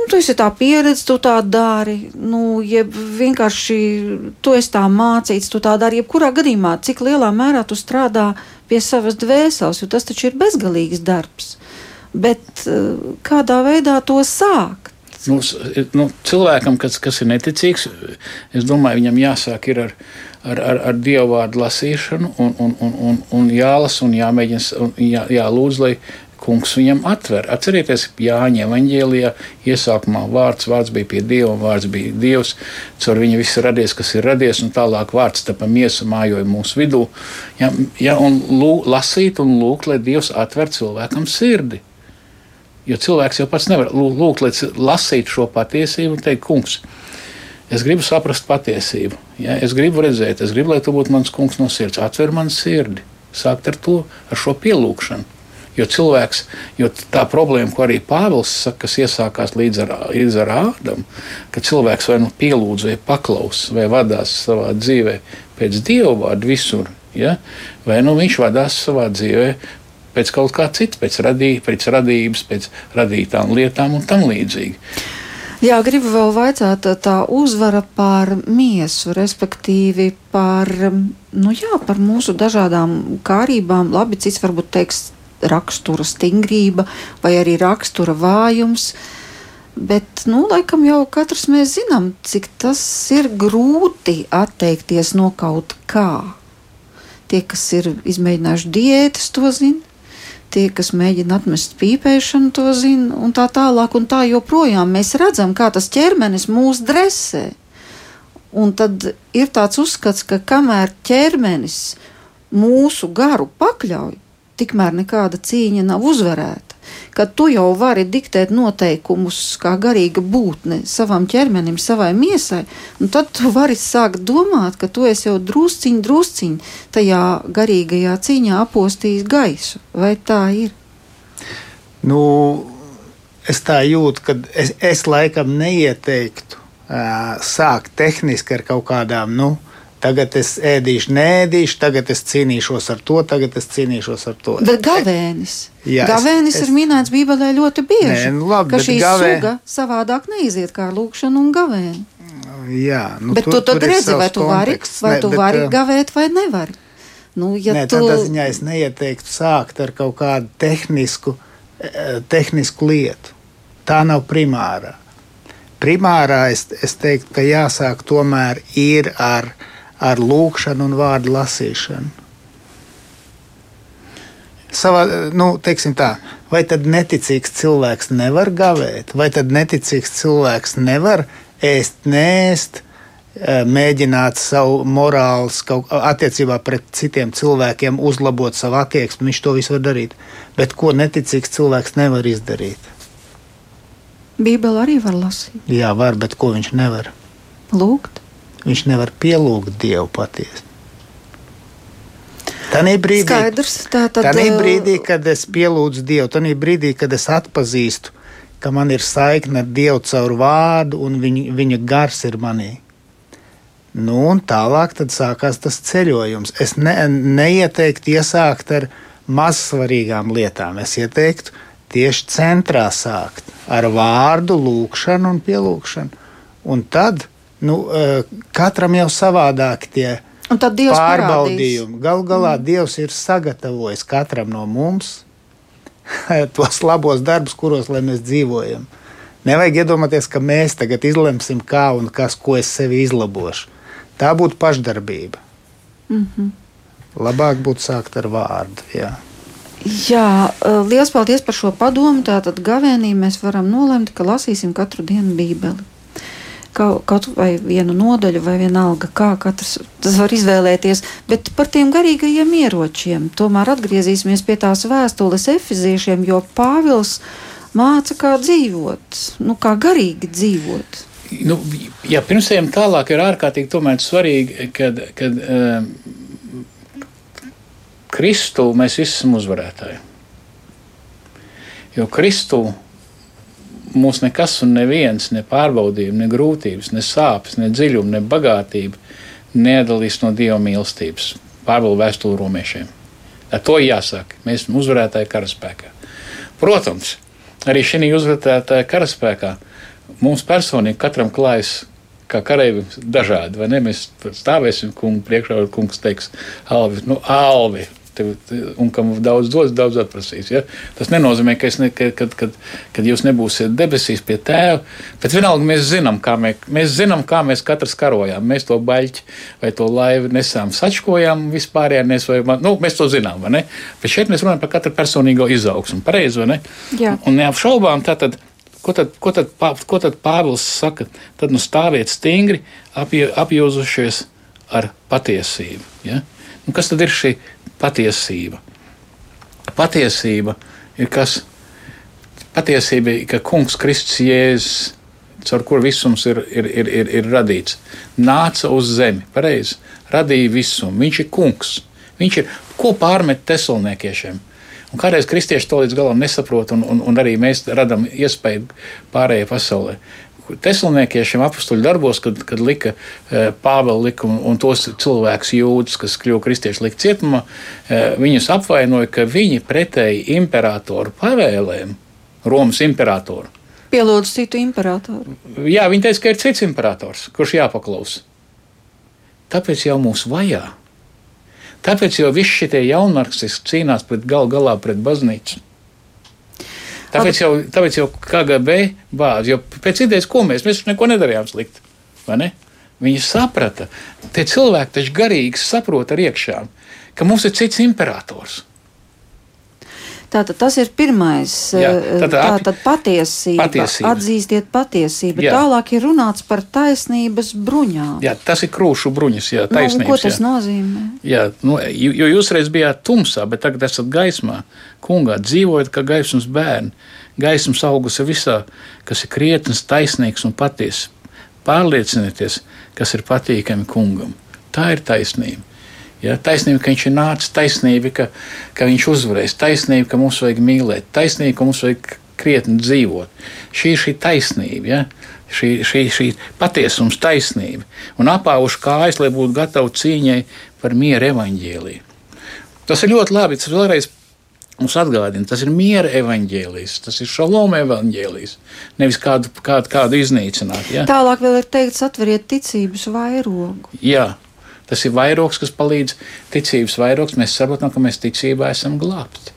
Nu, tu esi tā pieredze, tu tā dari. Nu, jeb vienkārši tu esi tā mācīts, tu tā dari. Jebkurā gadījumā, cik lielā mērā tu strādā pie savas dvēseles, jo tas taču ir bezgalīgs darbs. Bet eh, kādā veidā to sākt? Nu, nu, cilvēkam, kas, kas ir neticīgs, es domāju, viņam jāsāk ar, ar, ar, ar dievu vārdu lasīšanu, un, un, un, un, un jālasa, un jāmēģina, un jā, jālūdz, lai kungs viņam atver. Atcerieties, Jāņa evanģēlijā iesākumā vārds, vārds bija pie Dieva, vārds bija Dievs, caur viņu viss radies, kas ir radies, un tālāk vārds tapa miesa mājoja mūsu vidū. Ja, ja, un lū, lasīt un lūgt, lai Dievs atver cilvēkam sirdi. Jo cilvēks jau pats nevar lūgt, lai lasītu šo patiesību un teikt, kungs, es gribu saprast patiesību. Ja? Es gribu redzēt, es gribu, lai tu būtu mans kungs no sirds. Atver man sirdi. Sākt ar to, ar šo pielūgšanu. Jo cilvēks, jo tā problēma, ko arī Pāvils saka, kas iesākās līdz ar, līdz ar Ādamu, ka cilvēks vai nu pielūdz, vai paklaus, vai vadās savā dzīvē pēc dieva vārda visur, ja? vai nu viņš vadās savā dzīvē pēc kaut kā cita, pēc, radī, pēc radības, pēc radītām lietām un tam līdzīgi. Jā, gribu vēl vaicāt tā uzvara pār miesu, respektīvi par, nu jā, par mūsu dažādām kārībām. Labi, cits varbūt teiks rakstura stingrība vai arī rakstura vājums. Bet, nu, laikam jau katrs mēs zinām, cik tas ir grūti atteikties no kaut kā. Tie, kas ir izmēģinājuši diētas, to zina. Tie, kas mēģina atmest pīpēšanu, to zina, un tā tālāk, un tā joprojām. Mēs redzam, kā tas ķermenis mūs dresē. Un tad ir tāds uzskats, ka kamēr ķermenis mūsu garu pakļauj, tikmēr nekāda cīņa nav uzvarēta. kad tu jau vari diktēt noteikumus kā garīga būtne savam ķermenim, savai miesai, tad tu vari sākt domāt, ka tu esi jau drusciņ, drusciņ tajā garīgajā cīņā apostījis gaisu. Vai tā ir? Nu, es tā jūtu, ka es, es laikam neieteiktu uh, sākt tehniski ar kaut kādām. Nu, Tagad es ēdīšu, nēdīšu, tagad es cīnīšos ar to, tagad es cīnīšos ar to. Bet gavēnis. Jā, gavēnis es, es, ir minēts Bībelē ļoti bieži. Nē, nu labi, ka šī gavē... suga savādāk neiziet kā lūkšana un gavēni. Jā, nu, bet tur, tu tad redzi, vai tu vari, vai ne, tu bet, vari gavēt vai nevari. Nu, ja nē, tu... tādā ziņā es neieteiktu sākt ar kaut kādu tehnisku, tehnisku lietu. Tā nav primārā. Primārā es, es teiktu, ka jāsāk tomēr ir ar ar lūkšanu un vārdu lasīšanu. Savā, nu, tā, vai tad neticīgs cilvēks nevar gavēt, vai tad neticīgs cilvēks nevar ēst, nēst, eh, mēģināt savu morālu attiecībā pret citiem cilvēkiem, uzlabot savu attieksmi. Viņš to visu var darīt. Bet ko neticīgs cilvēks nevar izdarīt? Bībeli arī var lasīt. Jā, var, bet ko viņš nevar? Lūgt. Viņš nevar pielūgt Dievu patiesi. Tanī brīdī, Skaidrs, tā tad, tanī brīdī, kad es pielūdzu Dievu, tanī brīdī, kad es atpazīstu, ka man ir saikne ar Dievu caur vārdu un viņa, viņa gars ir manī. Nu, un tālāk sākās tas ceļojums. Es ne, neieteiktu iesākt ar mazsvarīgām lietām. Es ieteiktu tieši centrā sākt ar vārdu, lūgšanu un pielūgšanu. Un tad nu, eh, katram jau savādāk tie pārbaudījumi. Galu galā mm. Dievs ir sagatavojis katram no mums tos labos darbus, kuros mēs dzīvojam. Nevajag iedomāties, ka mēs tagad izlemsim, kā un kas, ko es sevi izlabošu. Tā būtu pašdarbība. Mm -hmm. Labāk būtu sākt ar vārdu. Jā. Jā, eh, liels paldies par šo padomu. Tātad gavēnī mēs varam nolemt, ka lasīsim katru dienu Bībeli kaut, kaut vai vienu nodaļu, vai vienalga, kā katrs tas var izvēlēties. Bet par tiem garīgajiem ieročiem tomēr atgriezīsimies pie tās vēstules efiziešiem, jo Pāvils māca, kā dzīvot, nu, kā garīgi dzīvot. Nu, jā, pirms ejam tālāk, ir ārkārtīgi svarīgi, kad, kad uh, Kristu mēs visi esam uzvarētāji. Jo Kristu mūs nekas un neviens, ne pārbaudījumi, ne grūtības, ne sāpes, ne dziļumi, ne bagātība nedalīs no dieva mīlestības. Pārbaudījumi vēstuli romiešiem. Ar to jāsaka. Mēs esam uzvarētāji karaspēkā. Protams, arī šī uzvarētāja karaspēkā mums personīgi katram klājas kā kareivim dažādi. Mēs stāvēsim kungu priekšā, un kungs teiks, Alvi, nu, Alvi tev, un kam daudz dos, daudz atprasīs. Ja? Tas nenozīmē, ka, ne, ka kad, kad, kad jūs nebūsiet debesīs pie tēva, bet vienalga mēs zinām, kā mēs, mēs, zinām, kā mēs katrs karojām. Mēs to baļķi vai to laivu nesām sačkojām vispārējā, nes, vai, nu, mēs to zinām? Bet šeit mēs runājam par katru personīgo izaugsmu, pareizi, vai ne? Jā. Un neapšaubām tātad. Ko tad, ko, tad, ko tad Pāvils saka? Tad nu stāviet stingri, apjūzušies ar patiesību. Ja? Un kas tad ir šī patiesība. Patiesība ir kas? Patiesība ir, ka Kungs Kristus Jēzus, caur kuru visums ir, ir, ir, ir, ir radīts, nāca uz zemi, pareizi, radīja visumu. Viņš ir Kungs. Viņš ir ko pārmet tesalniekiešiem. Un kādreiz kristieši to līdz galam nesaprot, un, un, un arī mēs radām iespēju pārējai pasaulē. Tesalniekiešiem apstuļu darbos, kad, kad lika e, Pāvela likumu un tos cilvēkus jūdus, kas kļuva kristieši likt cietumā, e, viņus apvainoja, ka viņi pretēji imperatoru pavēlēm, Romas imperatoru. Pielūdz citu imperatoru. Jā, viņi teica, ka ir cits imperators, kurš jāpaklaus. Tāpēc jau mūs vajā. Tāpēc jau visi šie jaunmarksisti cīnās pret gal galā pret baznīcu. Tāpēc jau, tāpēc jau KGB bāzi, jo pēc idejas, ko mēs, mēs neko nedarījām slikti. Ne? Viņi saprata, tie cilvēki taču garīgi saprot ar iekšām, ka mums ir cits imperators. Tātad tas ir pirmais. Jā, eh, tātad tā at- tad patiesība. Patiesība. Atzīstiet patiesību. Jā. Tālāk ir runāts par taisnības bruņām. Jā, tas ir krūšu bruņas, jā, Nu, taisnības. ko tas jā. nozīmē? Jā, nu, jo jūs reiz bijāt tumsā, bet tagad esat gaismā. Kungā dzīvojat kā gaismas bērni. Gaismas augusi visā, kas ir krietns, taisnīgs un patiess. Pārliecinieties, kas ir patīkami kungam. Tā ir taisnība. Ja, taisnība, ka viņš ir nācis, taisnība, ka, ka viņš uzvarēs, taisnība, ka mums vajag mīlēt, taisnība, ka mums vajag krietni dzīvot. Šī ir šī taisnība, ja? šī, šī, šī patiesums, taisnība. Un apāvuši kājas, lai būtu gatavi cīņai par mieru evaņģēliju. Tas ir ļoti labi. Tas vēlreiz mums atgādina, tas ir miera evaņģēlijs, tas ir šaloma evaņģēlijs, nevis kādu, kādu, kādu iznīcināt. Ja? Tālāk vēl ir teikts, atveriet ticības vairogu. Jā, tas ir vairogs, kas palīdz ticības vairogs. Mēs saprotam, ka mēs ticībā esam glābti.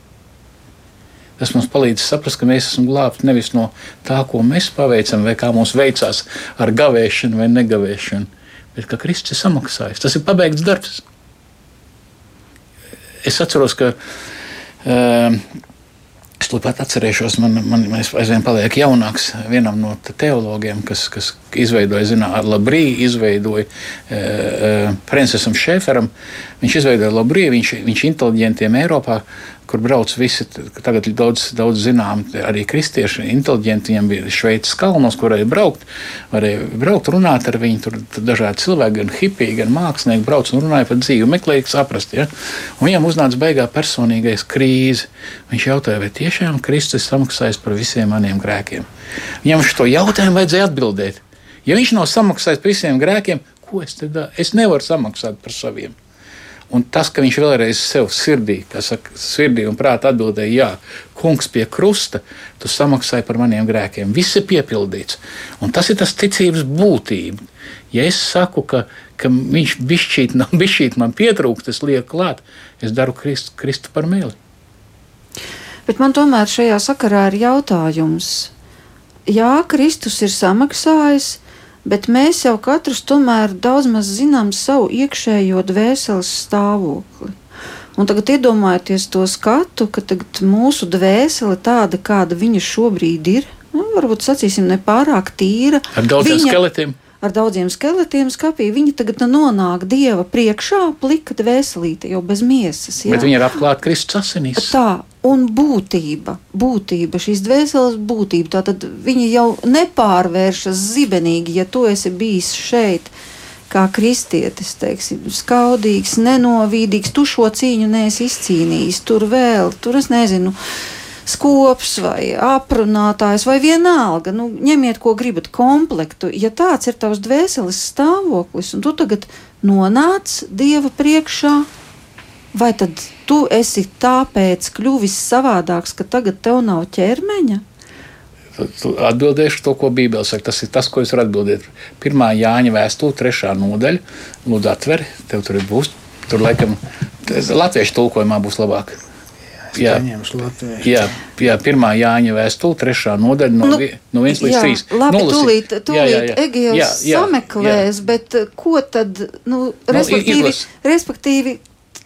Tas mums palīdz saprast, ka mēs esam glābti nevis no tā, ko mēs paveicam, vai kā mums veicās ar gavēšanu vai negavēšanu, bet ka Kristus ir samaksājis. Tas ir pabeigts darbs. Es atceros, ka uh, es turpat atcerēšos, man, man, aizvien paliek jaunāks vienam no te- teologiem, kas, kas izveidoja, zinām, ar Labriju, izveidoja uh, princesam Šeferam. Viņš izveidoja Labriju, viņš, viņš inteliģentiem Eiropā, kur brauc visi, tagad daudz, daudz zinām, arī kristieši, inteliģenti, viņiem bija Šveices kalnos, kur varēja braukt, varēja braukt, runāt ar viņu, tur dažādi cilvēki, gan hipiji, gan mākslinieki brauc un runāja par dzīvi, meklēja saprast, ja? Un viņam uznāca beigā personīgais krīze. Viņš jautāja, vai tiešām Kristus samaksājis par visiem maniem grēkiem. Viņam šo jautājumu vajadzēja atbildēt. Ja viņš nav samaksājis par visiem grēkiem, ko es tad daru? Es nevaru samaksāt par saviem. Un tas, ka viņš vēlreiz sev sirdī, saka, sirdī un prātā atbildēja, jā, kungs pie krusta, tu samaksāji par maniem grēkiem. Viss ir piepildīts. Un tas ir tas ticības būtība. Ja es saku, ka, ka viņš bišķīt, nav bišķīt man pietrūkst, es lieku klāt, es daru Kristu, Kristu par mīli. Bet man tomēr šajā sakarā ir jautājums. Jā, Kristus ir samaksājis, bet mēs jau katrs tomēr daudz maz zinām savu iekšējo dvēseles stāvokli. Un tagad iedomājieties to skatu, ka mūsu dvēsele tāda, kāda viņa šobrīd ir, nu, varbūt sacīsim, nepārāk tīra. Ar daudziem viņa, skeletiem. ar daudziem skeletiem skapī, viņa tagad nonāk dieva priekšā, plika dvēselīte jau bez miesas. jā. Bet viņi ir apklāti Kristus asinīs. Tā, un būtība, būtība šīs dvēseles būtība, tātad viņa jau nepārvēršas zibenīgi, ja tu esi bijis šeit. Kā kristietis, teiksim, skaudīgs, nenovīdīgs, tu šo cīņu neesi izcīnījis. Tur vēl, tur es nezinu, skops vai aprunātājs vai vienalga. Nu, ņemiet, ko gribat, komplektu. Ja tāds ir tavs dvēseles stāvoklis, un tu tagad nonāc Dieva priekšā, vai tad tu esi tāpēc kļuvis savādāks, ka tagad tev nav ķermeņa? Atbildēšu to, ko Bībele saka. Tas ir tas, ko es varu atbildēt. Pirmā Jāņa vēstule, trešā nodaļa. Lūdzu, atver, tev tur būs. Tur laikam tas latviešu tulkojumā būs labāk. Jā. Jā, jā, pirmā Jāņa vēstule, trešā nodaļa, no, Nu, vi, no 1 līdz jā, 3. Labi, Nolasi. tūlīt, tūlīt Jā, jā, jā. Jā, sameklēs, bet uh, ko tad, nu, respektīvi, izlasi. respektīvi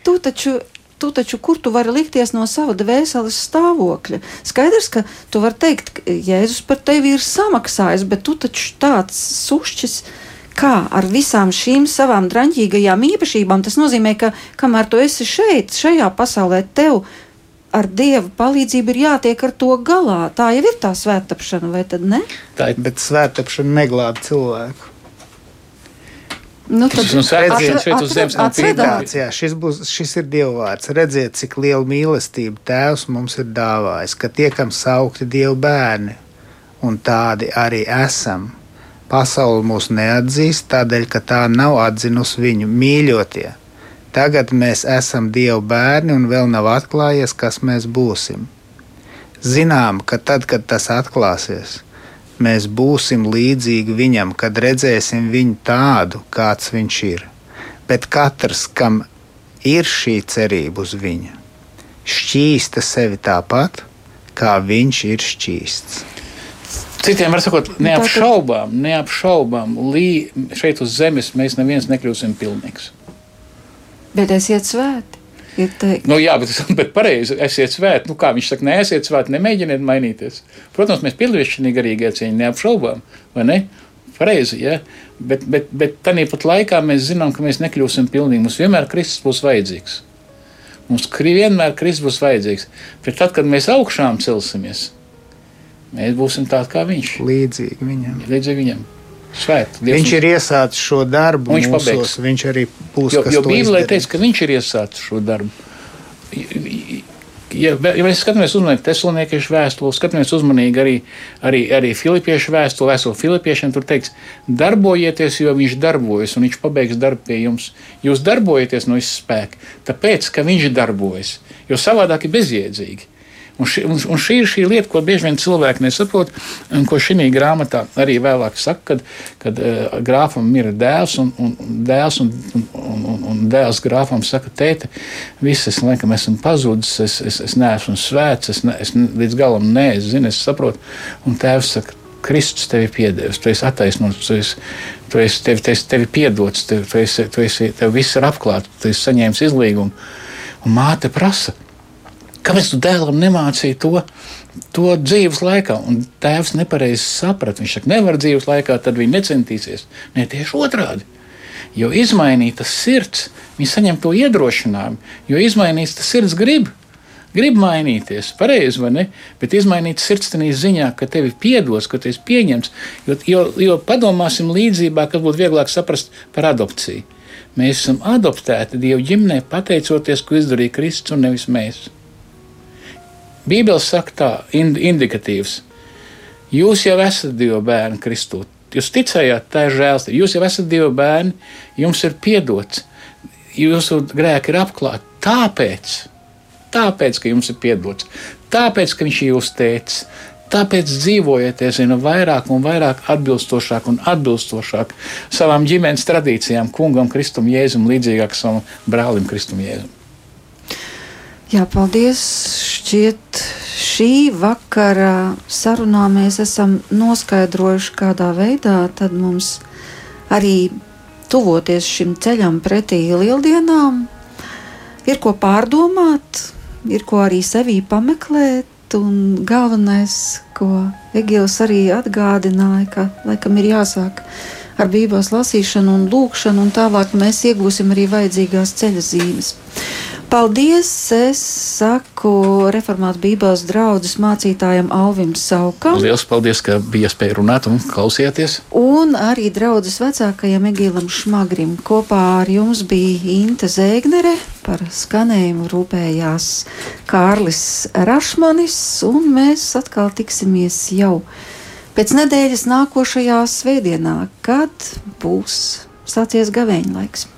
tu taču. Tu taču, kur tu vari likties no sava dvēseles stāvokļa? Skaidrs, ka tu vari teikt, ka Jēzus par tevi ir samaksājis, bet tu taču tāds sušķis, kā ar visām šīm savām draņķīgajām īpašībām. Tas nozīmē, ka kamēr tu esi šeit, šajā pasaulē, tev ar Dieva palīdzību ir jātiek ar to galā. Tā jau ir tā svētapšana, vai ne? Tā ir Bet svētapšana neglāb cilvēku. Nu, Tas ir svētdienas šeit uz zemes nav pieņemts. Jā, šis, būs, šis ir dievvvārds. Redziet, cik liela mīlestība Tēvs mums ir dāvājis, ka tiekam saukti Dieva bērni, un tādi arī esam. Pasaule mūs neatzīst, tādēļ, ka tā nav atzinusi viņu mīļotie. Tagad mēs esam Dieva bērni, un vēl nav atklājies, kas mēs būsim. Zinām, ka tad, kad tas atklāsies, mēs būsim līdzīgi viņam, kad redzēsim viņu tādu, kāds viņš ir. Bet katrs, kam ir šī cerība uz viņu, šķīsta sevi tāpat, kā viņš ir šķīsts. Citiem var sakot, Nu, neapšaubām, neapšaubām, lī, šeit uz zemes mēs neviens nekļūsim pilnīgs. Bet esiet svēti. Ir teikt. Nu, jā, bet, bet pareizi, esiet svēti. Nu, kā viņš saka, neesiet svēti, nemēģiniet mainīties. Protams, mēs piedalāmies šajā garīgajā cīņā, neapšaubām, vai ne? Pareizi, ja? bet, bet, bet tāpat laikā mēs zinām, ka mēs nekļūsim pilnīgi. Mums vienmēr Kristus būs vajadzīgs. Mums vienmēr Kristus būs vajadzīgs. Bet tad, kad mēs augšām celsimies, mēs būsim tādi kā viņš. Līdzīgi viņam. Līdzīgi viņam. Svēt, Dievs viņš ir iesācis šo darbu, viņš mūsos, pabeigs. Viņš arī būs. Jo, jo Bībelē teica, ka viņš ir iesācis šo darbu. Ja, ja mēs skatāmies uzmanīgi Thessaloniekiešu vēstuli, skatāmies uzmanīgi arī, arī, arī Filipiešu vēstuli, vēstuli Filipiešiem, tur teikts, darbojieties, jo viņš darbojas un viņš pabeigs darbu pie jums. Jūs darbojaties no izspēka, tāpēc, ka viņš darbojas, jo savādāk ir bezjēdzīgi. Un, ši, un, un šī ir šī lieta, ko bieži vien cilvēki nesaprot, un ko šī grāmatā arī vēlāk saka, kad, kad uh, grāfam ir dēls, un, un, dēls, un, un, un, un dēls grāfam saka, tēte, viss es laikam esmu pazudis, es, es, es neesmu svēts, es, ne, es līdz galam nē, es saprotu. Un tēvs saka, Kristus tevi piedevis, tu esi attaisnots, tu esi, tu esi, tevi, tevi, tevi piedots, tevi, tu esi, tu esi, tev viss ir apklāts, tu esi saņēmis izlīgumu. Un māte prasa, Kāpēc tu dēlam nemācīji to, to dzīves laikā? Un tēvs nepareizi saprata. Viņš saka, nevar dzīves laikā, tad viņi necentīsies. Nē, tieši otrādi. Jo izmainītas sirds, viņi saņem to iedrošinājumu, jo izmainīts tas sirds grib. Grib mainīties, pareizi vai ne? Bet izmainīt sirds tādā ziņā, ka tevi piedos, ka tu esi pieņemts. Jo, jo, jo padomāsim līdzībā, kas būtu vieglāk saprast par adopciju. Mēs esam adoptēti Dieva ģimnē, pateicoties, ko izdarīja Kristus un nevis mēs. Bībeli saka tā, ind indikatīvs. Jūs jau esat Dieva bērni Kristū. Jūs ticējāt, tā ir žēlstība. Jūs jau esat Dieva bērni, jums ir piedots, jūsu grēki ir apklāti. Tāpēc, tāpēc, ka jums ir piedots, tāpēc, ka viņš ir jūsu tēvs, Tāpēc dzīvojiet, zinu, vairāk un vairāk atbilstošāk un atbilstošāk savām ģimenes tradīcijām, kungam, Kristum, Jēzum, līdzīgāk savam brālim, Kristum, Jēzum. Jā, paldies. Šķiet, šī vakara sarunā mēs esam noskaidrojuši, kādā veidā mums arī tuvoties šim ceļam pretī lieldienām, ir ko pārdomāt, ir ko arī sevī pameklēt. Un galvenais, ko Egils arī atgādināja, ka laikam ir jāsāk ar Bībeles lasīšanu un lūkšanu, un tālāk mēs iegūsim arī vajadzīgās ceļa zīmes. Paldies! Es saku reformātu Bībeles draugu mācītājam Alvim Saukam. Lielas paldies, ka bija iespēja runāt un klausieties. Un arī draudzes vecākajam Egīlam Šmagrim. Kopā ar jums bija Inte Zēgnere, par skanējumu rūpējās Kārlis Rašmanis, un mēs atkal tiksimies jau pēc nedēļas nākošajā svētdienā, kad būs sācies gavēņa laiks.